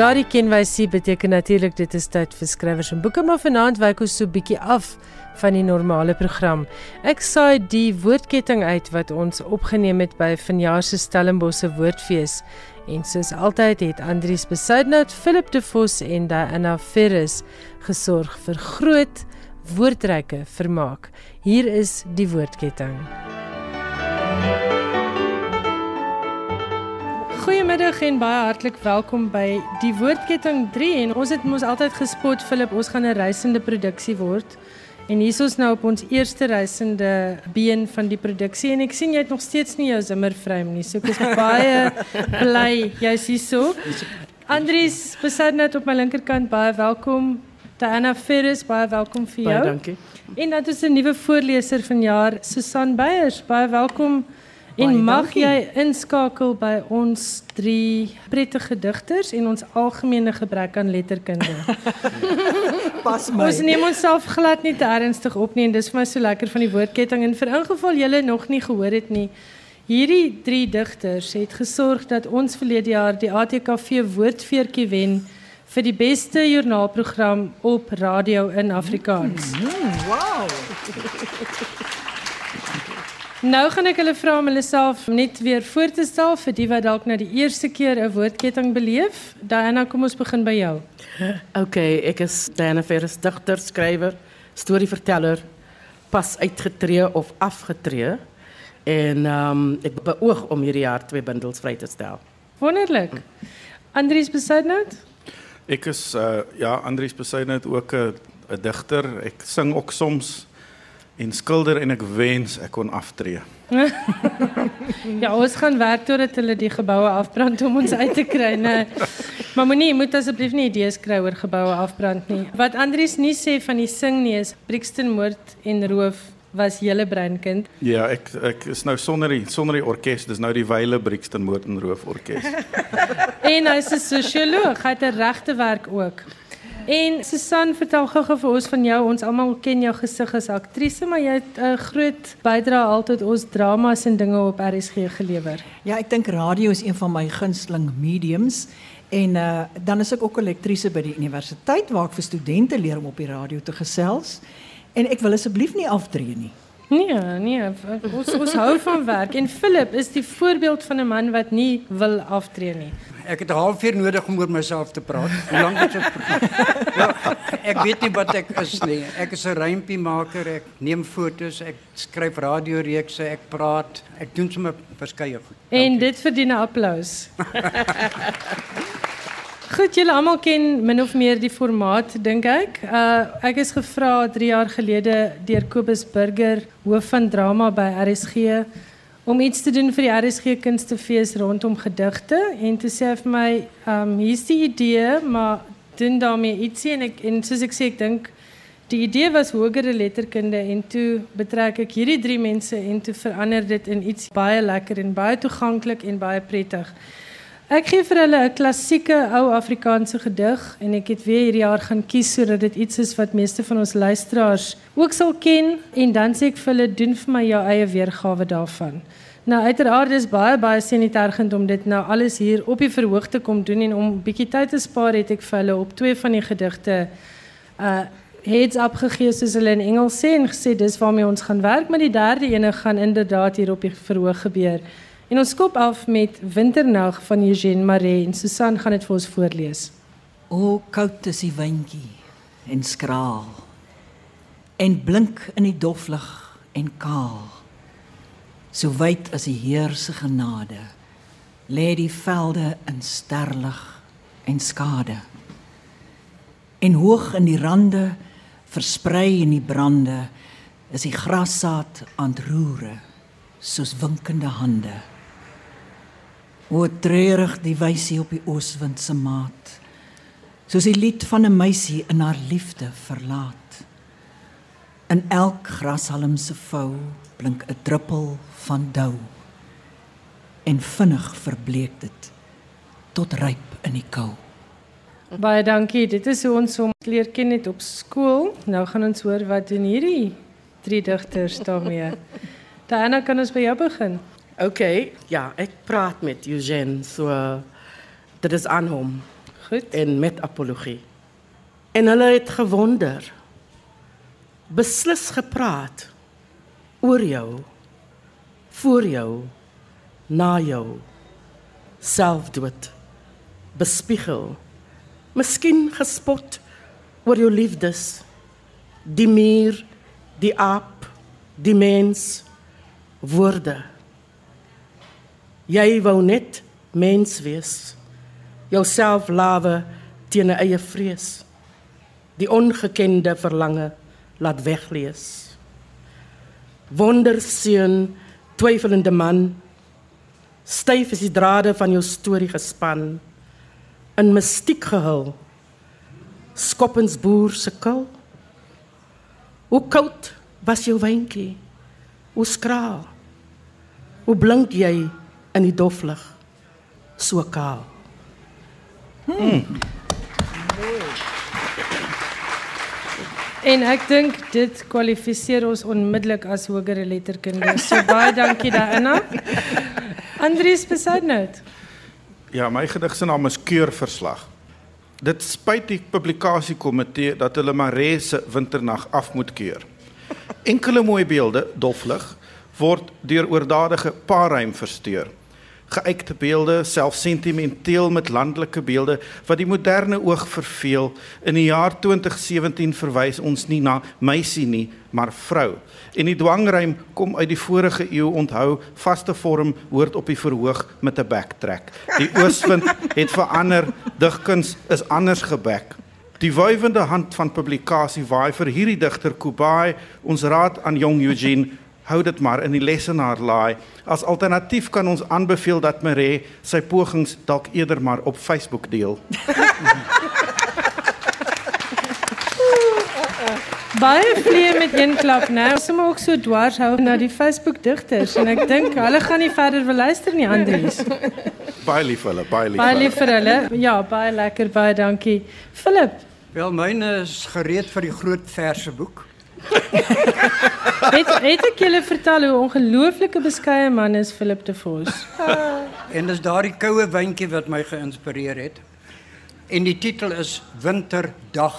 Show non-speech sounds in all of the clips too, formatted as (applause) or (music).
Daardie kenwysie beteken natuurlik dit is tyd vir skrywers en boeke, maar vanaand wyk ons so bietjie af van die normale program. Ek saai die woordketting uit wat ons opgeneem het by vanjaar se Stellenbosse Woordfees. En soos altyd het Andrius Besuidnout, Philip De Vos en Diana Ferris gesorg vir groot woordryke vermaak. Hier is die woordketting. Goeiemiddag en baie hartlik welkom by die Woordketting 3 en ons het mos altyd gespot Philip ons gaan 'n reisende produksie word. En hier is ons nou op ons eerste reisende been van die produksie en ek sien jy het nog steeds nie jou zimmerframe nie. So ek is (laughs) baie bly jy's hier so. Andries net op my linkerkant baie welkom. Diana Ferris baie welkom vir jou. Baie dankie. En dan is 'n nuwe voorleser vanjaar Susan Beyers baie welkom. En mag jy inskakel by ons drie prettige digters en ons algemene gebrek aan letterkunde. (laughs) Pas my. Ons neem onsself glad nie te ernstig op nie en dis vir my so lekker van die woordketting en vir ingeval julle nog nie gehoor het nie. Hierdie drie digters het gesorg dat ons verlede jaar die ATKV woordfeertjie wen vir die beste joernaalprogram op radio in Afrikaans. Mm, wow. Nou gaan ek hulle vra om hulle self net weer voor te stel vir die wat dalk nou die eerste keer 'n woordketting beleef. Diana, kom ons begin by jou. OK, ek is Diana Ferris, digter, skrywer, storieverteller, pas uitgetree of afgetree en ehm um, ek beoog om hierdie jaar twee bundels vry te stel. Wonderlik. Andries Besuidnout? Ek is uh ja, Andries Besuidnout ook 'n digter. Ek sing ook soms en skilder en ek wens ek kon aftree. (laughs) ja, ons gaan werk totdat hulle die geboue afbrand om ons uit te kry, nee. Maar moenie, moet asseblief nie idees kry oor geboue afbrand nie. Wat Andries nie sê van die sing nie is Brixton moord en roof was julle breinkind. Ja, ek ek is nou sonder die sonder die orkes, dis nou die Wyle Brixton moord en roof orkes. (laughs) en hy's 'n sosioloog, hy het 'n regte werk ook. En Susan, vertel gou-gou vir ons van jou. Ons almal ken jou gesig as aktrise, maar jy het 'n uh, groot bydrae altyd ons dramas en dinge op RSG gelewer. Ja, ek dink radio is een van my gunsteling mediums. En uh, dan is ek ook 'n lektrise by die universiteit waar ek vir studente leer om op die radio te gesels. En ek wil asseblief nie aftree nie. Nee, nee, ons ons hou van werk en Philip is die voorbeeld van 'n man wat nie wil aftree nie. Ek het 'n halfuur nodig om oor myself te praat. Hoe lank het dit? Ja, ek weet nie wat ek is nie. Ek is 'n rympie-maker. Ek neem fotos, ek skryf radioreekse, ek praat. Ek doen sommer verskeie goed. Dankie. En dit verdien 'n applous. Goed, julle almal ken min of meer die formaat, dink ek. Uh ek is gevra 3 jaar gelede deur Kobus Burger, hoof van drama by RSG, om iets te doen vir die RSG Kunstefees rondom gedigte en te sê vir my, um hier's die idee, maar doen daarmee ietsie en ek en soos ek sê, ek dink die idee was hogere letterkunde en toe betrek ek hierdie drie mense en toe verander dit in iets baie lekker en baie toeganklik en baie prettig. Ek gee vir hulle 'n klassieke ou Afrikaanse gedig en ek het weer hierdie jaar gaan kies sodat dit iets is wat meeste van ons luisteraars ook sal ken en dan sê ek vir hulle doen vir my jou eie weergawe daarvan. Nou uiteraard is baie baie senitergend om dit nou alles hier op die verhoog te kom doen en om bietjie tyd te spaar het ek vir hulle op twee van die gedigte uh heads up gegee soos hulle in Engels sê en gesê dis waarmee ons gaan werk, maar die derde ene gaan inderdaad hier op die verhoog gebeur. En ons skop af met Winternag van Eugene Maree en Susan gaan dit vir ons voorlees. O koud is die windjie en skraal. En blink in die doflig en kaal. So wyd as die Heer se genade lê die velde in sterlig en skade. En hoog in die rande versprei in die brande is die grassaad aan roere soos winkende hande. O treurig die wysie op die ooswind se maat. Soos die lied van 'n meisie in haar liefde verlaat. In elk grashalm se vou blink 'n druppel van dou. En vinnig verbleek dit tot ryp in die kou. Baie dankie. Dit is hoe ons hom leer ken het op skool. Nou gaan ons hoor wat doen hierdie drie digters daarmee. Diana, kan ons by jou begin? Oké, okay, ja, ik praat met Eugene, so dit is aan hom. Goed. en met apologie. En hulle het gewonder. Beslis gepraat oor jou, voor jou, na jou. Selfdood. Bespiegel. Miskien gespot oor jou liefdes. Die muur, die aap, die mens, woorde. Jy wou net mens wees. Jouself lawe teen 'n eie vrees. Die ongekende verlange laat weglees. Wonderseun, twyfelende man, styf is die drade van jou storie gespan in mistiek gehul. Skoppensboer se kil. Hoe koud was jou wyntjie? Hoe skraal? Hoe blink jy in die doflig? So kaal. En ek dink dit kwalifiseer ons onmiddellik as hogere letterkunde. So baie dankie daarna. Andries Besaidnout. Ja, my gedig se naam is Keurverslag. Dit spyt die publikasiekomitee dat hulle Maree se winternag af moet keur. Enkele mooi beelde, doflig, word deur oordadige paarruim versteur. Geëikte beelde, self sentimenteel met landelike beelde wat die moderne oog verveel. In die jaar 2017 verwys ons nie na meisie nie, maar vrou. En die dwangruim kom uit die vorige eeu onthou, vaste vorm hoort op die verhoog met 'n backtrack. Die (laughs) ooswind het verander, digkuns is anders gebek. Die wuivende hand van publikasie waai vir hierdie digter Kubai, ons raad aan jong Eugene hou dit maar in die lesenaar laai. As alternatief kan ons aanbeveel dat Maree sy pogings dalk eerder maar op Facebook deel. Baie vlee met een klap nou. Ons moet ook so dwars hou na die Facebook digters en ek dink hulle gaan nie verder wil luister nie Andries. Baie lief vir hulle, baie lief. Baie vir lief vir hulle. Ja, baie lekker, baie dankie. Philip, Wel myne is gereed vir die groot verse boek. (laughs) het het ek julle vertel hoe ongelooflike beskeie man is Philip de Vos? (laughs) En dis daardie koue wyntjie wat my geïnspireer het. En die titel is Winterdag.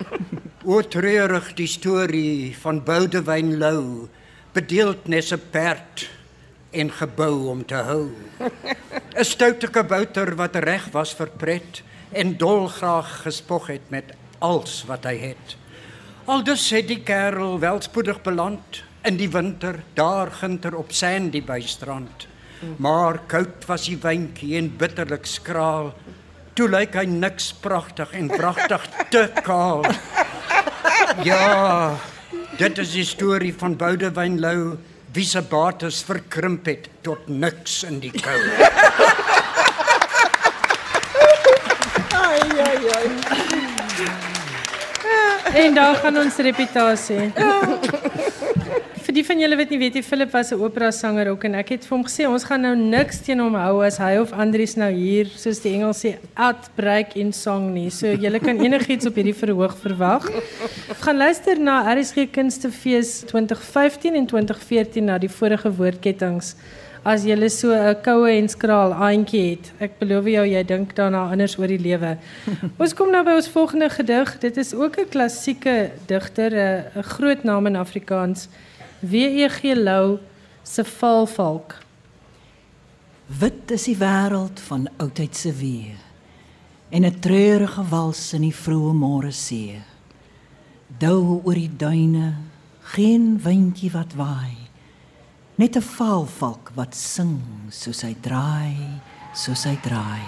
(laughs) O treurig die storie van Boudewyn Lou, bedeeld nes 'n perd en gebou om te hou. 'n Stoute kabouter wat reg was vir pret en dolgraag gespog het met alles wat hy het. Aldus het die kerel welspoedig beland in die winter daar ginter op Sandy by strand. Maar koud was die wyntjie en bitterlik skraal. Toe lyk hy niks pragtig en pragtig te kaal. Ja, dit is die storie van Boudewyn Lou wie se bates verkrimp het tot niks in die kou. En daar gaan ons reputasie. vir die van julle wat nie weet nie, Philip was 'n opera sanger ook en ek het vir hom gesê ons gaan nou niks teen hom hou as hy of Andries nou hier soos die Engels sê outbreak in song nie. So julle kan enigiets op hierdie verhoog verwag. Gaan luister na RSG Kunstefees 2015 en 2014 na die vorige woordkettings. As jy so 'n koue en skraal aantjie het, ek beloof jou jy dink daarna anders oor die lewe. (laughs) ons kom nou by ons volgende gedig. Dit is ook 'n klassieke digter, 'n groot naam in Afrikaans. W.E.G. Lou se Valvalk. Wit is die wêreld van oudheid se wee en 'n treurige wals in die vroeë môre see. Dou oor die duine, geen windjie wat waai. Net 'n valvalk wat sing soos hy draai, soos hy draai.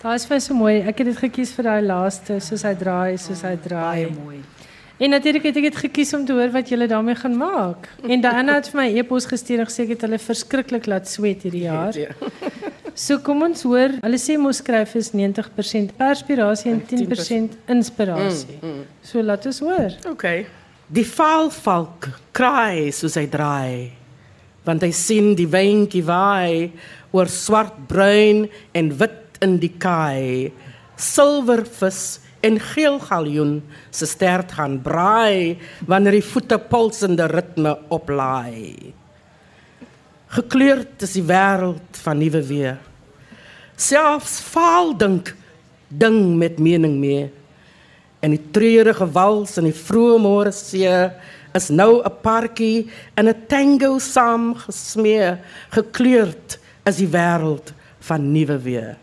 Daai is vir so mooi. Ek het dit gekies vir daai laaste, soos hy draai, soos hy draai. Baie mooi. En natuurlik het ek dit gekies om te hoor wat julle daarmee gaan maak. En Diana het vir my e-pos gestuur en gesê ek het hulle verskriklik laat sweet hierdie jaar. Ja. So kom ons hoor, hulle sê mos skryf is 90% perspirasie en 10% inspirasie. So laat ons hoor. Okay. Die valvalk kraai soos hy draai. Want hy sien die wyntjie waai oor swart, bruin en wit in die kaai. Silwervis en geel galjoen se stert gaan braai wanneer die voete pulsende ritme oplaai. Gekleurd is die wêreld van nuwe weer. Selfs vaal dink ding met mening mee. En die treurige wals in die vroeë môre see is nou 'n parkie in 'n tango saam gesmee, gekleurd is die wêreld van nuwe weer.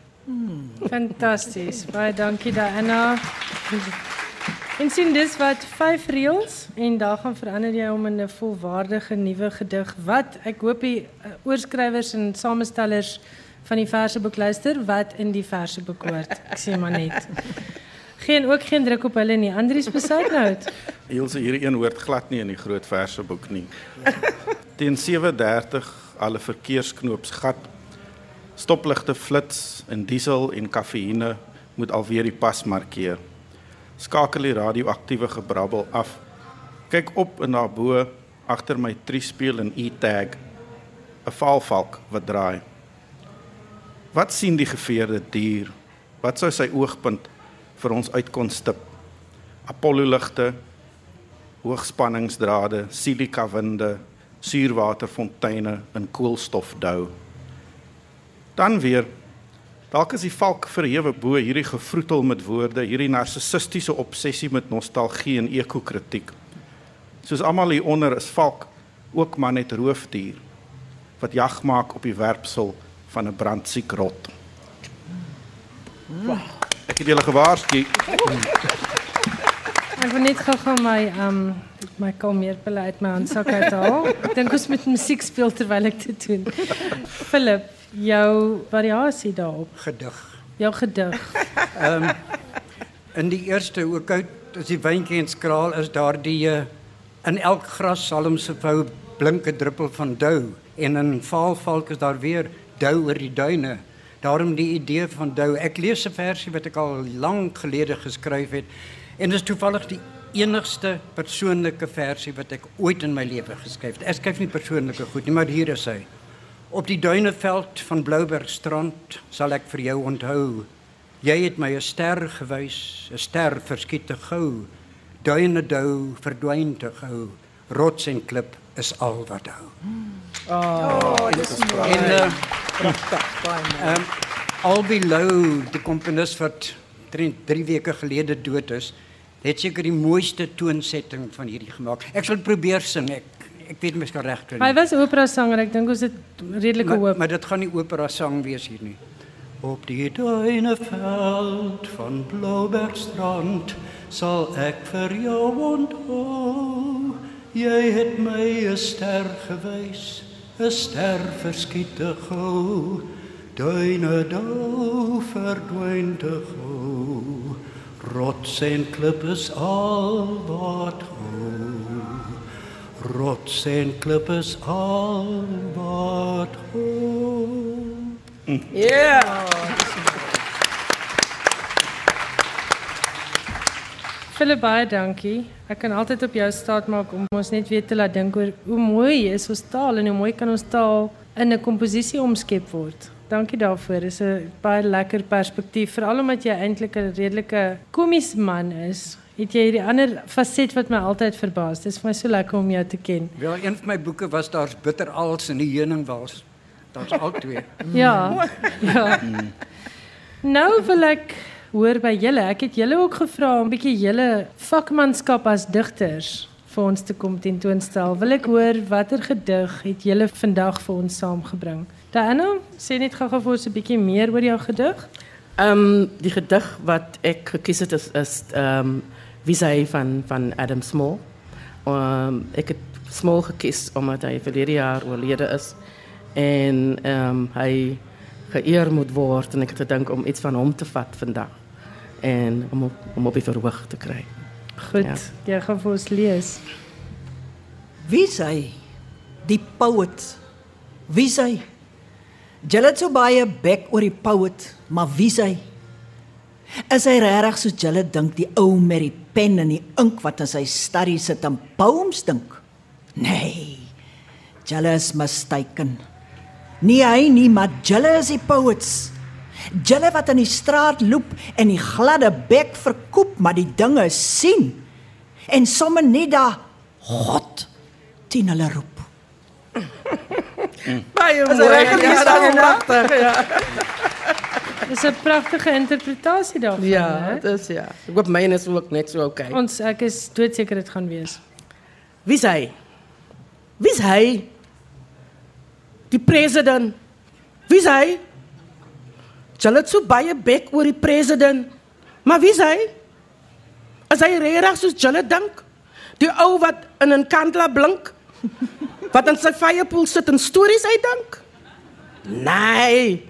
Fantasties. Baie dankie Diana. En sien dis wat vyf reëls en daar gaan verander jy hom in 'n volwaardige nuwe gedig wat ek hoop die uh, oorskrywers en samestellers van die verseboek luister wat in die verseboek hoort. Ek sê maar net. Geen ook geen druk op hulle nie. Andries besluit nou. Hielse (laughs) hierdie een hoort glad nie in die groot verseboek nie. (laughs) Teen 7:30 alle verkeersknoops gat Stopligte flits en diesel en kafeïne moet alweer die pas markeer. Skakel die radioaktiewe gebrabbel af. Kyk op en daarbo agter my triespieël en e-tag 'n valvalk wat draai. Wat sien die geveerde dier? Wat sou sy oogpunt vir ons uitkon stip? Apollo ligte, hoogspanningsdrade, silika winde, suurwaterfonteine en koolstofdou. Dan weer dalk is die valk verhewe bo hierdie gevroetel met woorde, hierdie narcissistiese obsessie met nostalgie en ekokritiek. Soos almal hier onder is valk ook maar net roofdier wat jag maak op die werpsel van 'n brandsiek rot. Ek het julle gewaarsku. Ek wil net gou-gou my um my kalmeerpille uit my handsak uithaal. Ek dink ons moet musiek speel terwyl ek dit doen. Philip, jou variasie daarop, Gedig. jou gedig. In die eerste ook uit as die wyntjie en skraal is daar die uh, in elk gras salm se vou blinke druppel van dou en in vaalvalk is daar weer dou oor die duine. Daarom die idee van dou. Ek lees 'n versie wat ek al lank gelede geskryf het en dit is toevallig die enigste persoonlike versie wat ek ooit in my lewe geskryf het. Ek skryf nie persoonlike goed nie, maar hier is hy. Op die duineveld van Bloubergstrand sal ek vir jou onthou. Jy het my 'n ster gewys, 'n ster verskiet te gou. Duine dou verdwyn te gou. Rots en klip is al wat hou. En uh, um, Albie Lou, die komponis wat 3 weke gelede dood is, het seker die mooiste toonsetting van hierdie gemaak. Ek sal probeer sing. Ek ek weet mens kan reg kry. Hy was 'n opera sanger. Ek dink ons het redelik Maar, hoop. maar dit gaan nie opera sang wees hier nie. Op die duineveld van Bloubergstrand sal ek vir jou onthou. Jy het my 'n ster gewys, 'n ster verskiet te gou. Duine dou verdwyn te gou. Rots en klip is al wat hou. Rots en klip is al wat hou. Ja. Philip baie dankie. Ek kan altyd op jou staat maak om ons net weer te laat dink oor hoe mooi is ons taal en hoe mooi kan ons taal in 'n komposisie omskep word. Dankie daarvoor. Dis 'n baie lekker perspektief, veral omdat jy eintlik 'n redelike komies man is. Het jy hierdie ander faset wat my altyd verbaas. Dis vir my so lekker om jou te ken. Wel, een van my boeke was daar's bitterals en die heuningwals. Daar's al twee. Ja. Ja. Nou wil ek hoor by julle. Ek het julle ook gevra om 'n bietjie julle vakmanskap as digters vir ons te kom tentoonstel. Wil ek hoor watter gedig het julle vandag vir ons saamgebring? Diana, sê net gou-gou vir ons 'n bietjie meer oor jou gedig. Ehm die gedig wat ek gekies het is is ehm wie sy van van Adam Small. Ehm ek het Small gekies omdat hy verlede jaar oorlede is en ehm hy geëer moet word en ek het gedink om iets van hom te vat vandag en om op, om op die verhoog te kry. Goed, Ja. jy gaan vir ons lees. Wie is hy? Die poet. Wie is hy? Julle het so baie bek oor die poet, maar wie is hy? Is hy regtig soos julle dink die ou met die pen en die ink wat in sy studie sit en poems dink? Nee. Julle is mistaken. Nie hy nie, maar julle is die poets. Julle wat in die straat loop en die gladde bek verkoop, maar die dinge sien. En somme net daar God teen hulle roep. (laughs) Baie Is hy reg gelees, ja, Diana? pragtig, ja. (laughs) Dis 'n pragtige interpretasie daarvan. Ja, hè? dis ja. Ek hoop myne is ook net so okay. Ons ek is doodseker dit gaan wees. Wie's hy? Wie's hy? Die president. Wie's hy? Julle het so baie bek oor die president. Maar wie's hy? Is hy regtig soos julle dink? Die ou wat in 'n kandla blink? Wat in sy firepool sit en stories uitdink? Nee.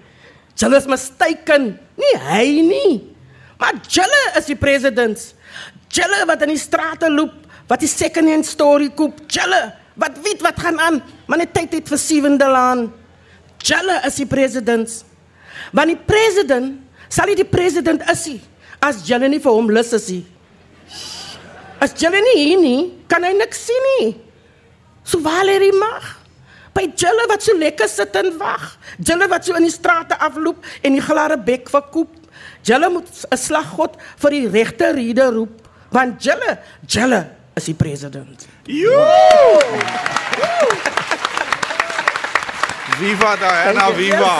Julle is mistaken. Nie hy nie. Maar julle is die president. Julle wat in die strate loop, wat die second hand story koop. Julle wat weet wat gaan aan, maar net tyd het vir sewende laan. Julle is die president. Want die president sal nie die president is nie as julle nie vir hom lus is nie. As julle nie hier nie, kan hy niks sien nie. So waar lê die mag? By julle wat so lekker sit en wag. Julle wat so in die strate afloop en die glare bek verkoop. Julle moet 'n slaggod vir die regte rede roep, want julle, julle is die president. Viva Diana, viva.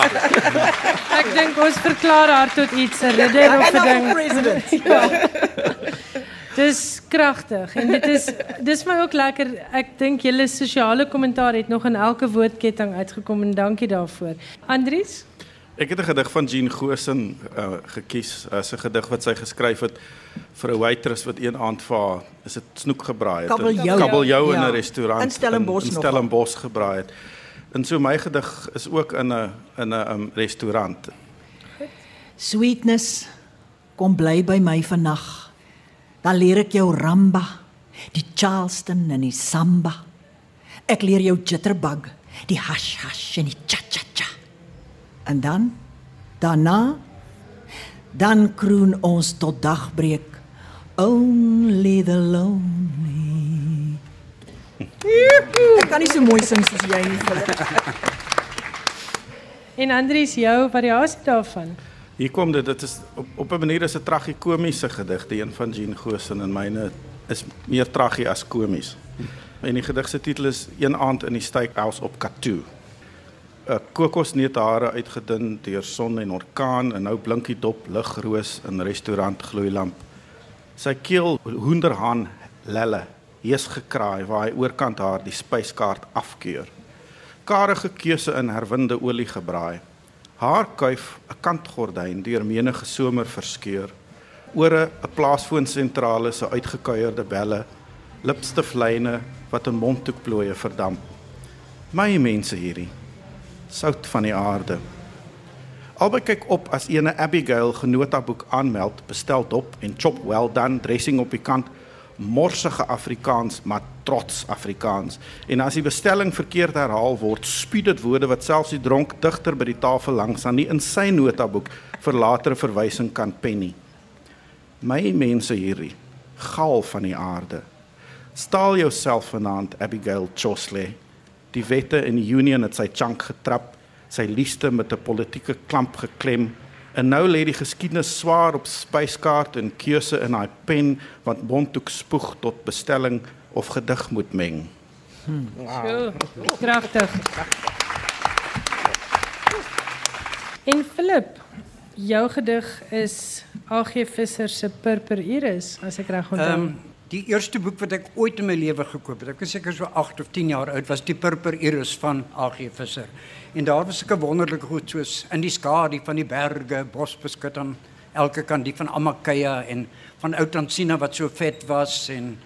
Ek dink ons verklaar haar tot iets 'n ridder of 'n ding. president. (laughs) Dis kragtig en dit is dis my ook lekker. Ek dink julle sosiale kommentaar het nog in elke woordketting uitgekom en dankie daarvoor. Andries? Ek het 'n gedig van Jean Gosen uh, gekies as 'n gedig wat sy geskryf het vir 'n waitress wat een aand vir haar is dit snoek gebraai het. Kabeljou. Kabeljou in Ja. 'n restaurant In Stellenbosch in, in. Stellenbosch gebraai het. En so my gedig is ook in 'n in 'n um, restaurant. Sweetness, kom bly by my vannag. Dan leer ek jou ramba, die Charleston en die samba. Ek leer jou jitterbug, die hash hash en die cha cha cha. En dan daarna dan kroon ons tot dagbreek. Only the lonely. Ek kan nie so mooi sing soos jy nie, Philip. (laughs) En Andries, jou variasie daarvan. Hier kom dit dit is op op 'n manier is 'n tragikomiese gedig, die een van Jean Gosen en myne is meer traggie as komies. En die gedig se titel is Een aand in die steakhouse op Katoo. 'n Kokosneuthare uitgedun deur son en orkaan en nou blink die dop ligroos in restaurant gloeilamp. Sy keel hoenderhaan lelle, hees gekraai waar hy oorkant haar die spyskaart afkeur. Karige keuse in herwinde olie gebraai. Haar kuif 'n kantgordyn deur menige somer verskeur. Ore 'n plaasfoonsentrale se uitgekuierde belle, lipstiflyne wat in mondhoekplooie verdamp. My mense hierdie, sout van die aarde. Albei kyk op as ene Abigail genotaboek aanmeld, bestel dop en chop well done dressing op die kant morsige Afrikaans, maar trots Afrikaans. En as die bestelling verkeerd herhaal word, spied dit woorde wat selfs die dronk digter by die tafel langs aan nie in sy notaboek vir latere verwysing kan pen nie. My mense hierdie, gal van die aarde. Staal jouself vanaand Abigail Chosley. Die wette in die Union het sy chunk getrap, sy liefste met 'n politieke klamp geklem. En nou lê die geskiedenis swaar op spyskaart en keuse in haar pen wat Bontoek spoeg tot bestelling of gedig moet meng. Wow. Kragtig. En Philip, jou gedig is AG Visser se Purper Iris, as ek reg onthou. Ehm die eerste boek wat ek ooit in my lewe gekoop het, ek was seker so 8 of 10 jaar oud, was Die Purper Iris van AG Visser. En daar was sulke wonderlike goed soos In die skadu van die berge, bosbeskut aan elke kant, die van Amakaya en van Ou Tansina wat so vet was en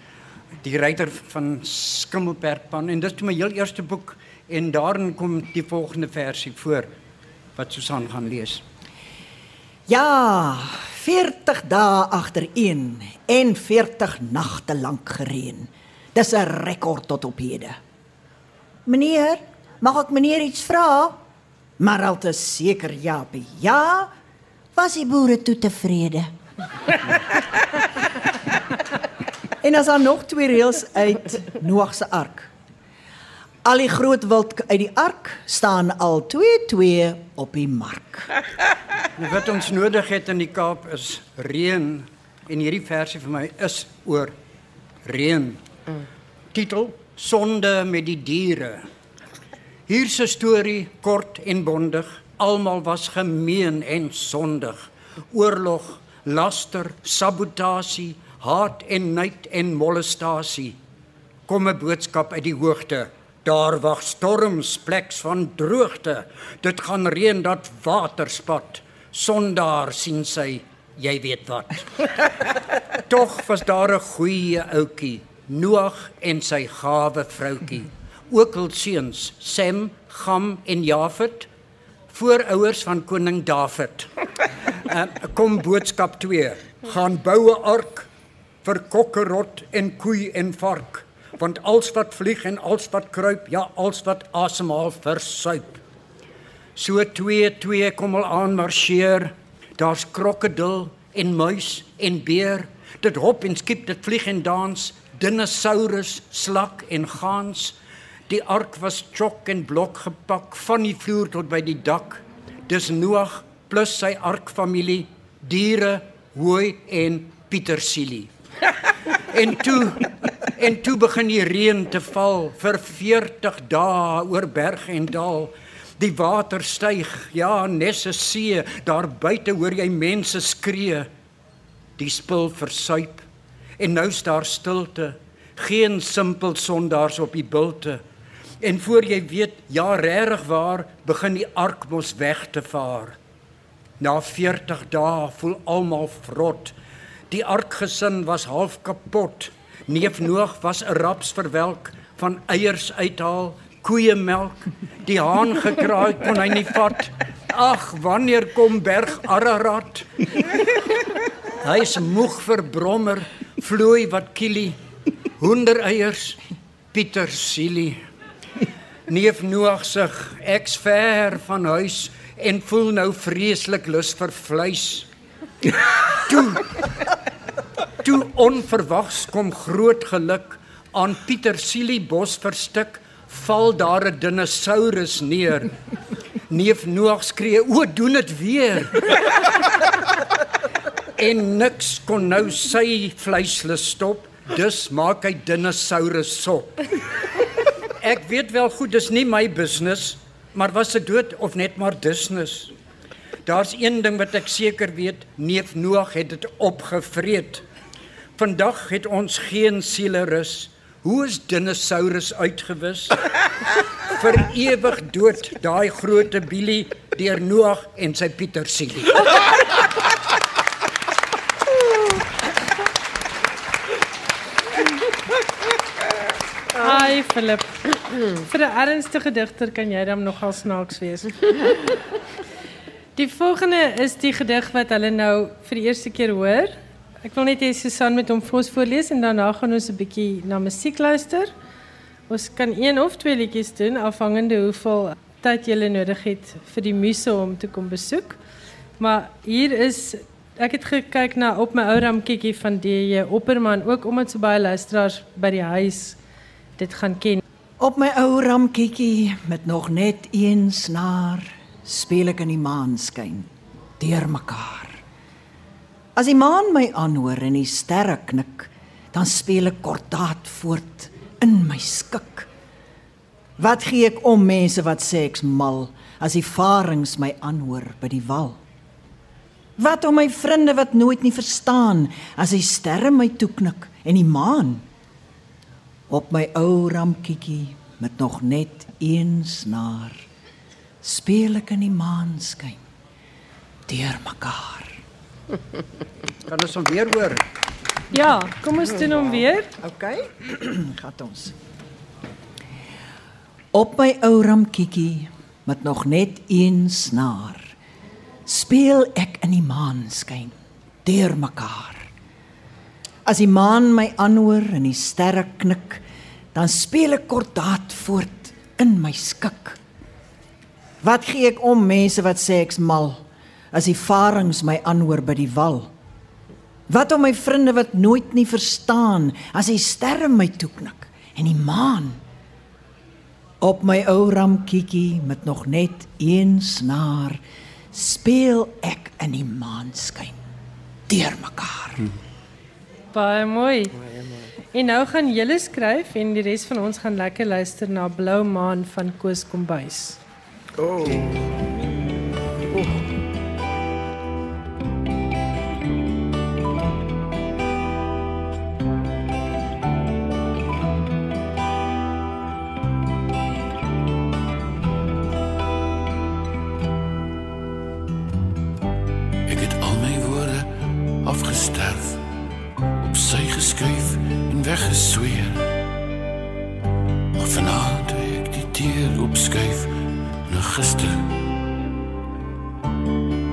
die ryter van Skimmelperdpan en dis toe my heel eerste boek en daarin kom die volgende versie voor wat Susan gaan lees. Ja, 40 dae agtereen en 40 nagte lank gereën. Dis 'n rekord tot op hede. Meneer, mag ek meneer iets vra? Maar al te seker Japie. Ja, was die boere toe tevrede? (laughs) en as daar nog twee reëls uit Noag se ark. Al die groot wild uit die ark staan al 2-2 op die mark. (laughs) Nou, Wat ons nodig het in die Kaap is reën en hierdie versie vir my is oor reën. Titel: Sonde met die diere. Hier's 'n storie kort en bondig Almal was gemeen en sondig. Oorlog, laster, sabotasie, haat en nait en molestasie. Kom 'n boodskap uit die hoogte. Daar wag storms pleks van droogte. Dit gaan reën dat water spat. Sondaar sien sy, jy weet wat. (laughs) Tog was daar 'n goeie ouetjie, Noag en sy gawe vroutjie. Ook hul seuns, Sem, Gam en Jafet, voorouers van koning Dawid. Uh, (laughs) kom boodskap 2. Gaan bou 'n ark vir kokkerot en koei en vark, want als wat vlieg en als wat kruip, ja, als wat asemhaal versuip. So 2 2 kom al aan marcheer. Daar's krokodil en muis en beer. Dit hop en skiep, dit vlieg en dans, dinosaurus, slak en gans. Die ark was chok en blok gepak van die vloer tot by die dak. Dis Noag plus sy arkfamilie, diere, hooi en pietersielie. (laughs) En toe en toe begin die reën te val vir 40 dae oor berg en dal. Die water styg, ja, nes 'n see, daar buite hoor jy mense skree. Die spul versuip en nou's daar stilte, geen simpel sondaars op die bulte. En voor jy weet, ja regtig waar, begin die ark mos weg te vaar. Na 40 dae voel almal vrot. Die arkgesin was half kapot. Neef Noag was 'n raps verwelk van eiers uithaal, koeiemelk, die haan gekraai kon hy nie vat. Ag, wanneer kom berg Ararat? Hy's moeg vir brommer, vloei wat kielie, hoendereiers, pietersielie. Neef Noag sug, ek's ver van huis en voel nou vreeslik lus vir vleis. Toe Toe onverwags kom groot geluk aan Pietersielie bos verstik, val daar 'n dinosaurus neer. Neef Noag skree: "O, doen dit weer!" en niks kon nou sy vleislus stop, dus maak hy dinosaurus sop. Ek weet wel goed dis nie my business, maar was dit dood of net maar business? Daar's een ding wat ek seker weet, neef Noag het dit opgevreet. Vandag het ons geen sielerus. Hoe is dinosaurus uitgewis? (laughs) Vir ewig dood daai groot bilie deur Noag en sy Pietersielie. Ai Philip. Vir 'n ernstige digter kan jy dan nogal snaaks wees. Die volgende is die gedig wat hulle nou vir die eerste keer hoor. Ek wil net hê Susan met hom ons voorlees en daarna gaan ons 'n bietjie na musiek luister. Ons kan een of twee liedjies doen afhangende hoeveel tyd jy nodig het vir die muse om te kom besoek. Maar hier is ek het gekyk na op my ou ramkiekie van DJ Opperman ook omdat so baie luisteraars by die huis dit gaan ken. Op my ou ramkiekie met nog net een snaar speel ek in die maanskyn deur mekaar. As die maan my aanhoor en die sterre knik, dan speel ek kordaat voort in my skik. Wat gee ek om mense wat sê ek's mal as die varings my aanhoor by die wal? Wat om my vriende wat nooit nie verstaan as die sterre my toeknik en die maan op my ou ramkiekie met nog net een snaar speel ek in die maanskyn deur mekaar (laughs) Kan ons hom weer hoor? Ja, kom ons doen hom weer. OK (clears throat) gaan ons op my ou ramkiekie met nog net een snaar speel ek in die maanskyn deur mekaar As die maan my aanhoor en die sterre knik, dan speel ek kordaat voort in my skik. Wat gee ek om mense wat sê ek's mal as die varings my aanhoor by die wal? Wat om my vriende wat nooit nie verstaan as die sterre my toeknik en die maan op my ou ramkiekie met nog net een snaar speel ek in die maanskyn deur mekaar. Hmm. Baie mooi. En nou gaan julle skryf en die res van ons gaan lekker luister na Blou Maan van Koos Kombuis. Oh. oh. Ik het al mijn woorden afgesterf, opzij geschuif en weggezweer. Maar vanavond ik die dier opschuif gister.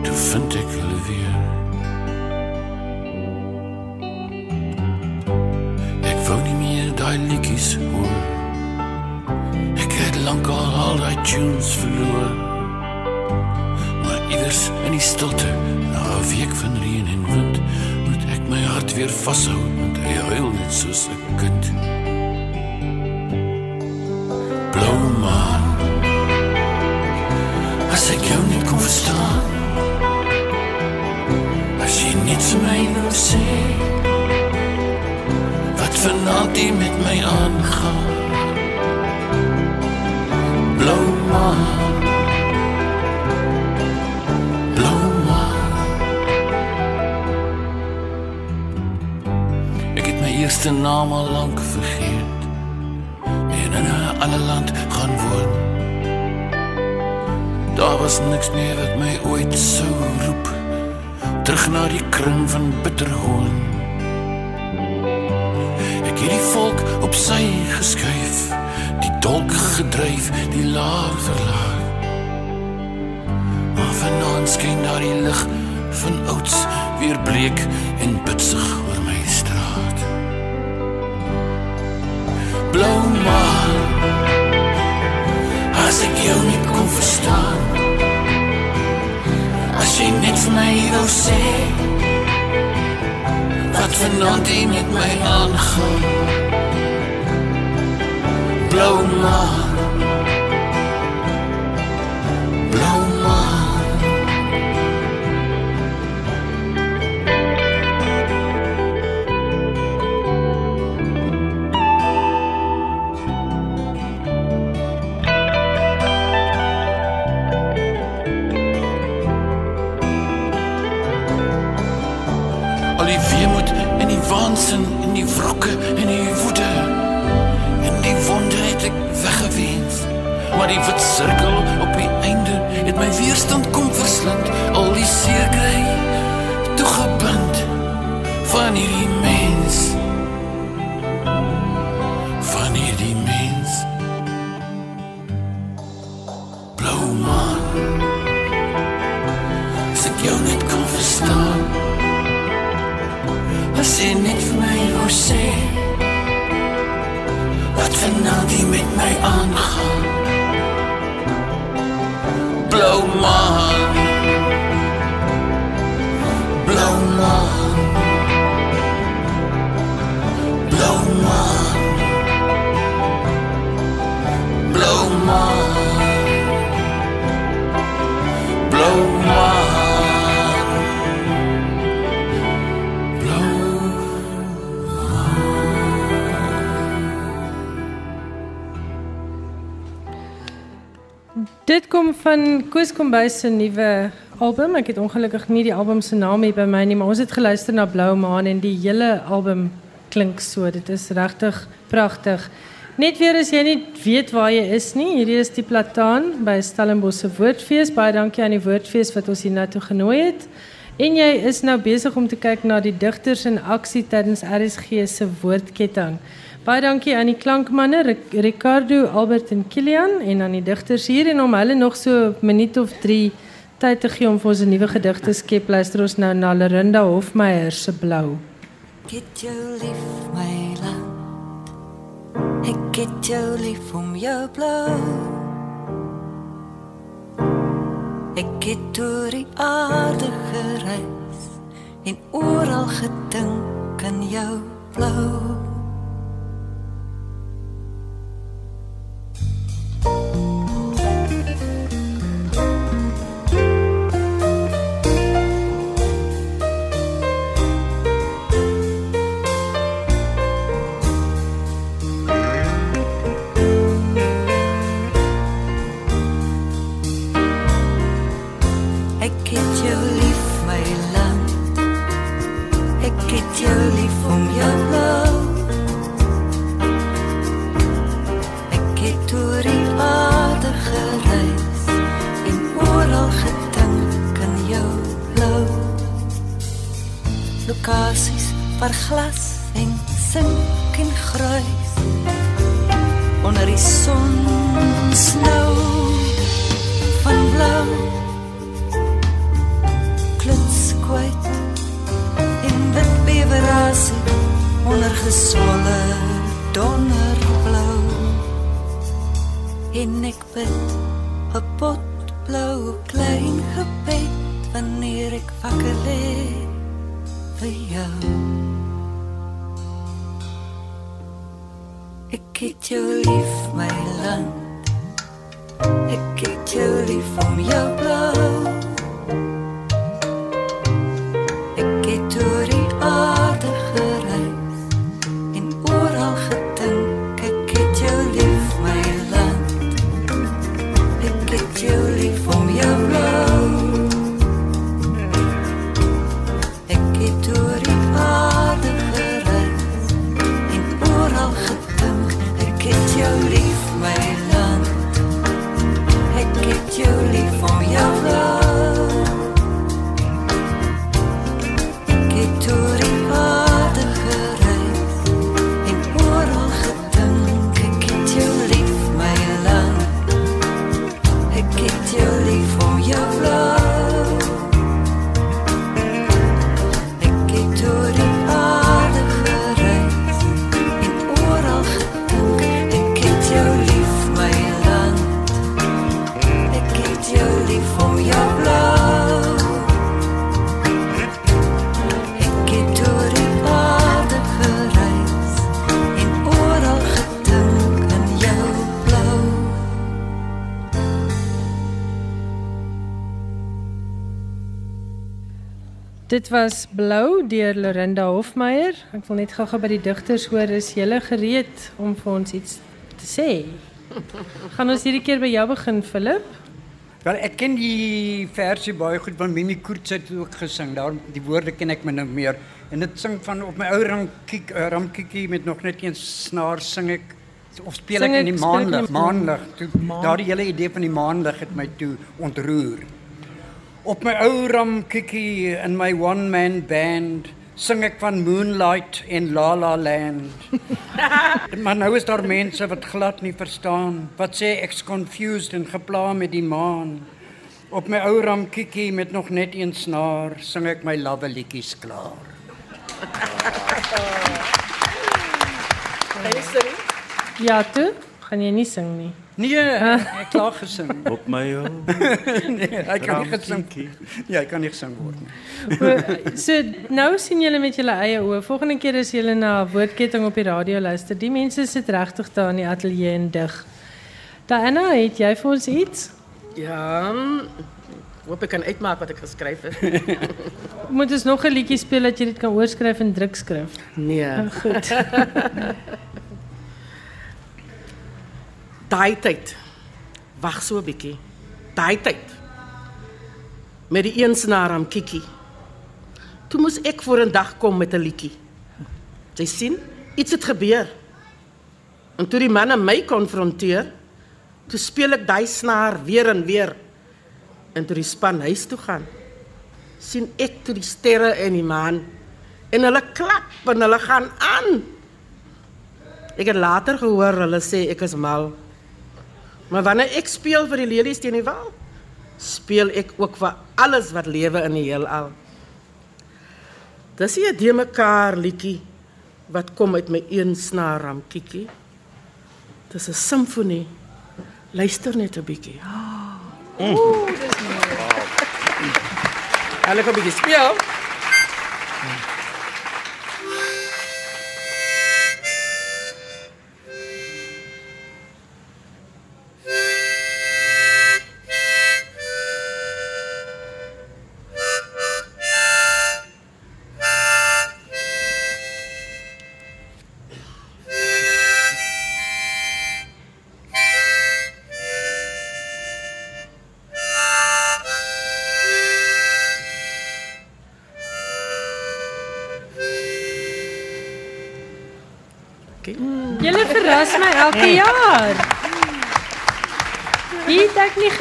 Toe vind ek hulle weer. Ek wou nie meer daai liedjies hoor. Ek het lankal al daai tunes verloor. Maar iewers in die stilte, na 'n week van reën en wind, moet ek my hart weer vashou want hy huil net soos 'n kind. Naam al lank vergeet en in 'n ander land gaan woon. Daar was niks meer wat my ooit sou roep terug na die kring van bitterhoorn. Ek het die volk op sy geskuif, die dolk gedryf, die laag verlaag. Maar vanaand skyn daar die lig van ouds weer bleek en bitsig ek jou nie kon verstaan. As jy net vir my wou sê wat vanaand hier met my aangaan. Blou maan. Maar die wit sirkel op die einde het my weerstand kom verslind. Al die seer kry toegebind van hierdie mens. Van Koos Kombuis se nuwe album. Ek het ongelukkig nie die album se naam hier by my nie, maar ons het geluister na Blou Maan en die hele album klink so. Dit is regtig pragtig. Net weer as jy nie weet waar jy is nie, hierdie is die Plataan by Stellenbosch se Woordfees. Baie dankie aan die Woordfees wat ons hier na toe genooi het. En jy is nou besig om te kyk na die digters in aksie tydens RSG se woordketting. Baie dankie aan die klankmanne Ric- Ricardo, Albert en Kilian en aan die digters hier en om hulle nog so 'n minuut of 3 tyd te gee om vir ons 'n nuwe gedig te skep. Luister ons nou na Lerinda Hofmeyer se Blou. Ek jou lief my land Ek het jou lief om jou blou Ek het oor die aarde gereis En oral gedink aan jou blou blou Lokasies waar glas en sink en gruis onder die son snou. Van blou kluts kwyt in wit bewerasie onder geswolle donderblou. En ek bid 'n potblou klein gebed wanneer ek wakker lê vir jou Ek het jou lief my land. Ek het jou lief om jou blou Dit was Blou deur Lorinda Hofmeyer. Ek wil net gou-gou by die digters hoor, is julle gereed om vir ons iets te sê? (laughs) Gaan ons hierdie keer by jou begin, Philip? Wel, ek ken die versie baie goed want Mimi Koorts het ook gesing. Daarom die woorde ken ek min of meer. En dit sing van op my ou ramkiek uh, ramkiekie met nog net een snaar sing ek of speel ek in ek- die in maanlig. die- Maanlig. Toe daardie hele idee van die maanlig het my toe ontroer. Op my ou ramkiekie in my one man band sing ek van Moonlight en La La Land. (laughs) maar nou is daar mense wat glad nie verstaan. Wat sê ek's confused en gepla met die maan. Op my ou ramkiekie met nog net een snaar sing ek my lawwe liedjies klaar. Kan jy sing? Ja, toe? Gaan jy nie sing nie? Nee, ek klaar gesing. (laughs) Op my ou (laughs) Nee, hy kan nie gesing. ramkiekie. Ja, hy kan nie gesing word nie. O, So nou sien julle met julle eie oë. Volgende keer as julle na woordketting op die radio luister, die mense sit regtig daar in die ateljee en dig. Diana, het jy vir ons iets? Ja. mm, Hoop ek kan uitmaak wat ek geskryf het. (laughs) Moet ons nog 'n liedjie speel dat jy dit kan oorskryf in drukskrif? Nee. Goed. Daai tyd. Wag so 'n bietjie. Daai tyd. Met die een snaar aan Kiki. Toe moes ek voor 'n dag kom met 'n liedjie. Jy sien, iets het gebeur. En toe die manne my konfronteer, toe speel ek daai snaar weer en weer. En toe die span huis toe gaan, sien ek toe die sterre en die maan en hulle klap en hulle gaan aan. Ek het later gehoor hulle sê ek is mal. Maar wanneer ek speel vir die lelies teen die wal, speel ek ook vir alles wat lewe in die heelal. Dis 'n de mekaar liedjie wat kom uit my een snaar ramkiekie. Dis 'n simfonie. Luister net 'n bietjie. Ooh, dis mooi. Hulle kom bietjie speel. Okay.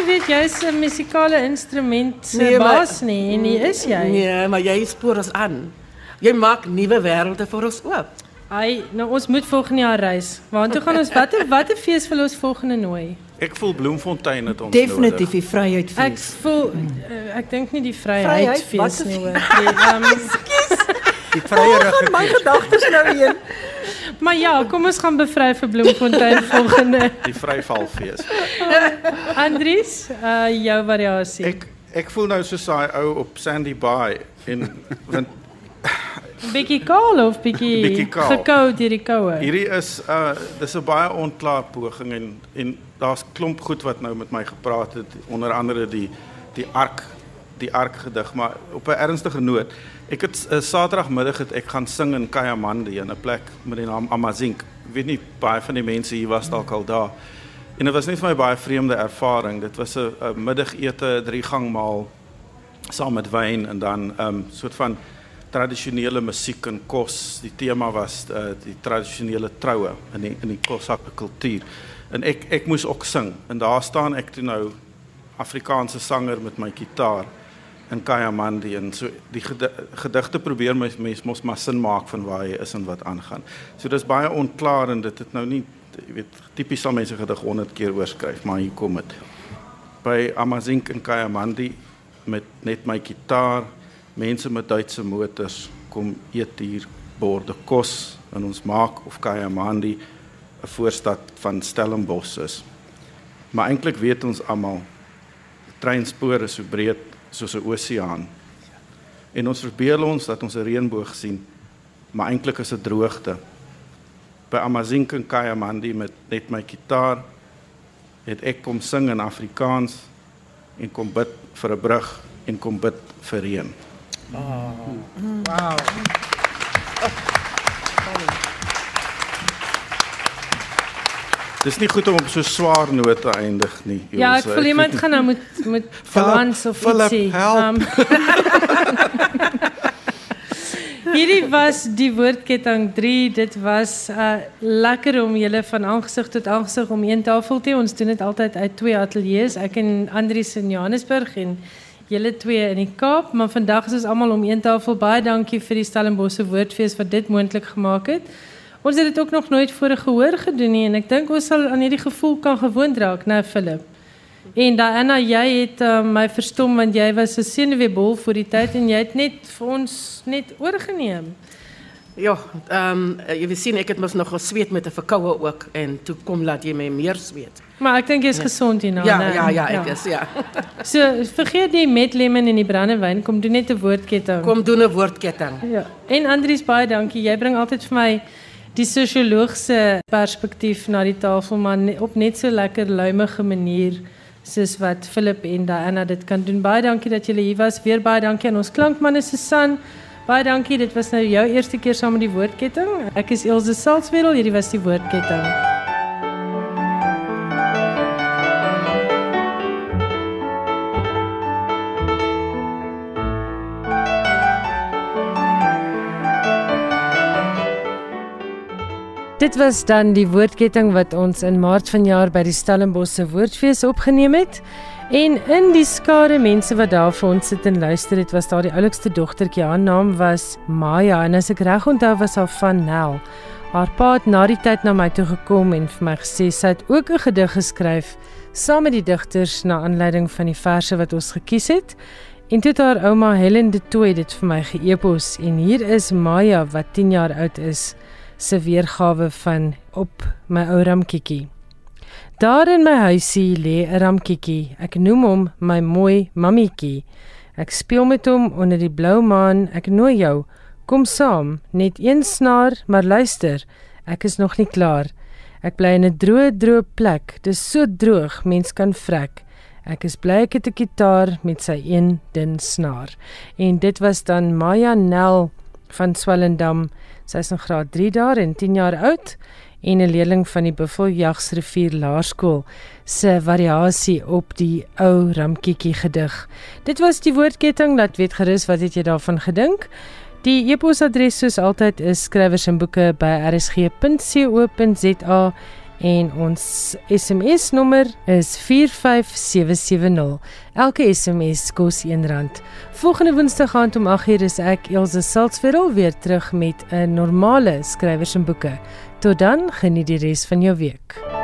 Geweet jy's 'n musikale instrument se Nee, maar- baas nie en hier is jy. Nee, maar jy spoor ons aan. Jy maak nuwe wêrelde vir ons oop. Ai, nou ons moet volgende jaar reis. Waartoe gaan ons? Watter watter fees wil ons volgende nooi? Ek voel Bloemfontein het ons Definitief nodig. die vryheidfees. Ek voel uh, ek dink nie die Vryheid? vryheidfees Wat 'n nie hoor. Nee, ehm, (laughs) Die vrye My ruggie. gedagtes nou heen. Maar ja, kom ons gaan bevry vir Bloemfontein (laughs) volgende. Die Vryvalfees. (laughs) Andries, uh jou variasie. Ek ek voel nou soos daai ou op Sandy Bay en want bietjie kaal of bietjie Bietjie gekou deur die koue. hierdie is uh dis 'n baie onklaar poging en en daar's klomp goed wat nou met my gepraat het onder andere die die ark die ark gedig maar op 'n ernstige noot. Ek het uh, Saterdagmiddag het ek gaan sing in Kayamandi in 'n plek met die naam Amazink. Ek weet nie baie van die mense hier was dalk al daar. En dit was net vir my baie vreemde ervaring. Dit was 'n middagete, drie gang maal saam met wyn en dan 'n um, soort van tradisionele musiek en kos. Die tema was uh, die tradisionele troue in die in die Kosakke kultuur. En ek ek moes ook sing. En daar staan ek toe nou Afrikaanse sanger met my kitaar in Kayamandi en so die gedi gedigte probeer my mens mos maar sin maak van waar hy is en wat aangaan. So dis baie onklaar en dit het nou nie jy weet tipies sal mense gedig 100 keer oorskryf, maar hier kom dit. By Amazink in Kayamandi met net my kitaar, mense met Duitse motors kom eet hier borde kos en ons maak of Kayamandi 'n voorstad van Stellenbosch is. Maar eintlik weet ons almal treinspore so breed soos 'n oseaan. En ons verbeel ons dat ons 'n reënboog sien, maar eintlik is dit droogte. By Amazink en Kayamandi met net my kitaar het ek kom sing in Afrikaans en kom bid vir 'n brug en kom bid vir reën. Wow. Dis nie goed om op so swaar noot te eindig nie. Ja, ek voel iemand gaan nou moet moet dans of Philip, ietsie. Um, (laughs) Hierdie was die woordketting 3. Dit was uh lekker om julle van aangesig tot aangesig om een tafel te hê. Ons doen dit altyd uit twee ateljee's. Ek en Andries in Johannesburg en julle twee in die Kaap, maar vandag is ons almal om een tafel. Baie dankie vir die Stellenbosse Woordfees wat dit moontlik gemaak het. Ons het dit ook nog nooit voor gehoor gedoen nie en ek dink ons sal aan hierdie gevoel kan gewoond raak, né, Philip? En Diana, jy het uh, my verstom want jy was 'n senuweebol vir die tyd en jy het net vir ons net oorgeneem. Ja, ehm um, jy sien ek het mos nog gesweet met 'n verkoue ook en toe kom laat jy my meer sweet. Maar ek dink jy's ja. gesond hierna, Ja, ja, ja, ek is ja. (laughs) So vergeet die met lemon en die brandewyn, kom doen net 'n woordketting. Kom doen 'n woordketting. Ja. En Andries baie dankie. Jy bring altyd vir my die sosiologiese perspektief na die tafel maar op net so lekker luimige manier soos wat Philip en Diana dit kan doen. Baie dankie dat julle hier was. Weer baie dankie aan ons klankmanne Susan. Baie dankie. Dit was nou jou eerste keer saam met die woordketting. Ek is Elsje Salzwedel. Hierdie was die woordketting. Dit was dan die woordketting wat ons in Maart vanjaar by die Stellenbosse Woordfees opgeneem het. En in die skare mense wat daar vir ons sit en luister het, was daar die oulikste dogtertjie. Haar naam was Maya en as ek reg onthou was haar van Nel. Haar pa het na die tyd na my toe gekom en vir my gesê sy het ook 'n gedig geskryf saam met die digters na aanleiding van die verse wat ons gekies het. En toe het haar ouma Helen de Tooy dit vir my geëpos en hier is Maya wat 10 jaar oud is se weergawe van op my ou ramkiekie. Daar in my huisie lê 'n ramkiekie. Ek noem hom my mooi mammietjie. Ek speel met hom onder die blou maan. Ek nooi jou, kom saam, net een snaar, maar luister, ek is nog nie klaar. Ek bly in 'n droë, droë plek. Dis so droog, mens kan vrek. Ek is bly ek het 'n kitaar met sy een dun snaar. En dit was dan Maya Nel van Swellendam. Sy is in graad 3 daar en 10 jaar oud en 'n leerling van die Buffeljagsrivier Laerskool se variasie op die ou Ramkiekie gedig. Dit was die woordketting, laat weet gerus wat het jy daarvan gedink? Die e-posadres soos altyd is skrywers en boeke by rsg.co.za en ons SMS nommer is 45770. Elke SMS kos R1. Volgende Woensdag aand om 8:00 is ek Elsje Salzwetel weer terug met 'n normale skrywers en boeke. Tot dan, geniet die res van jou week.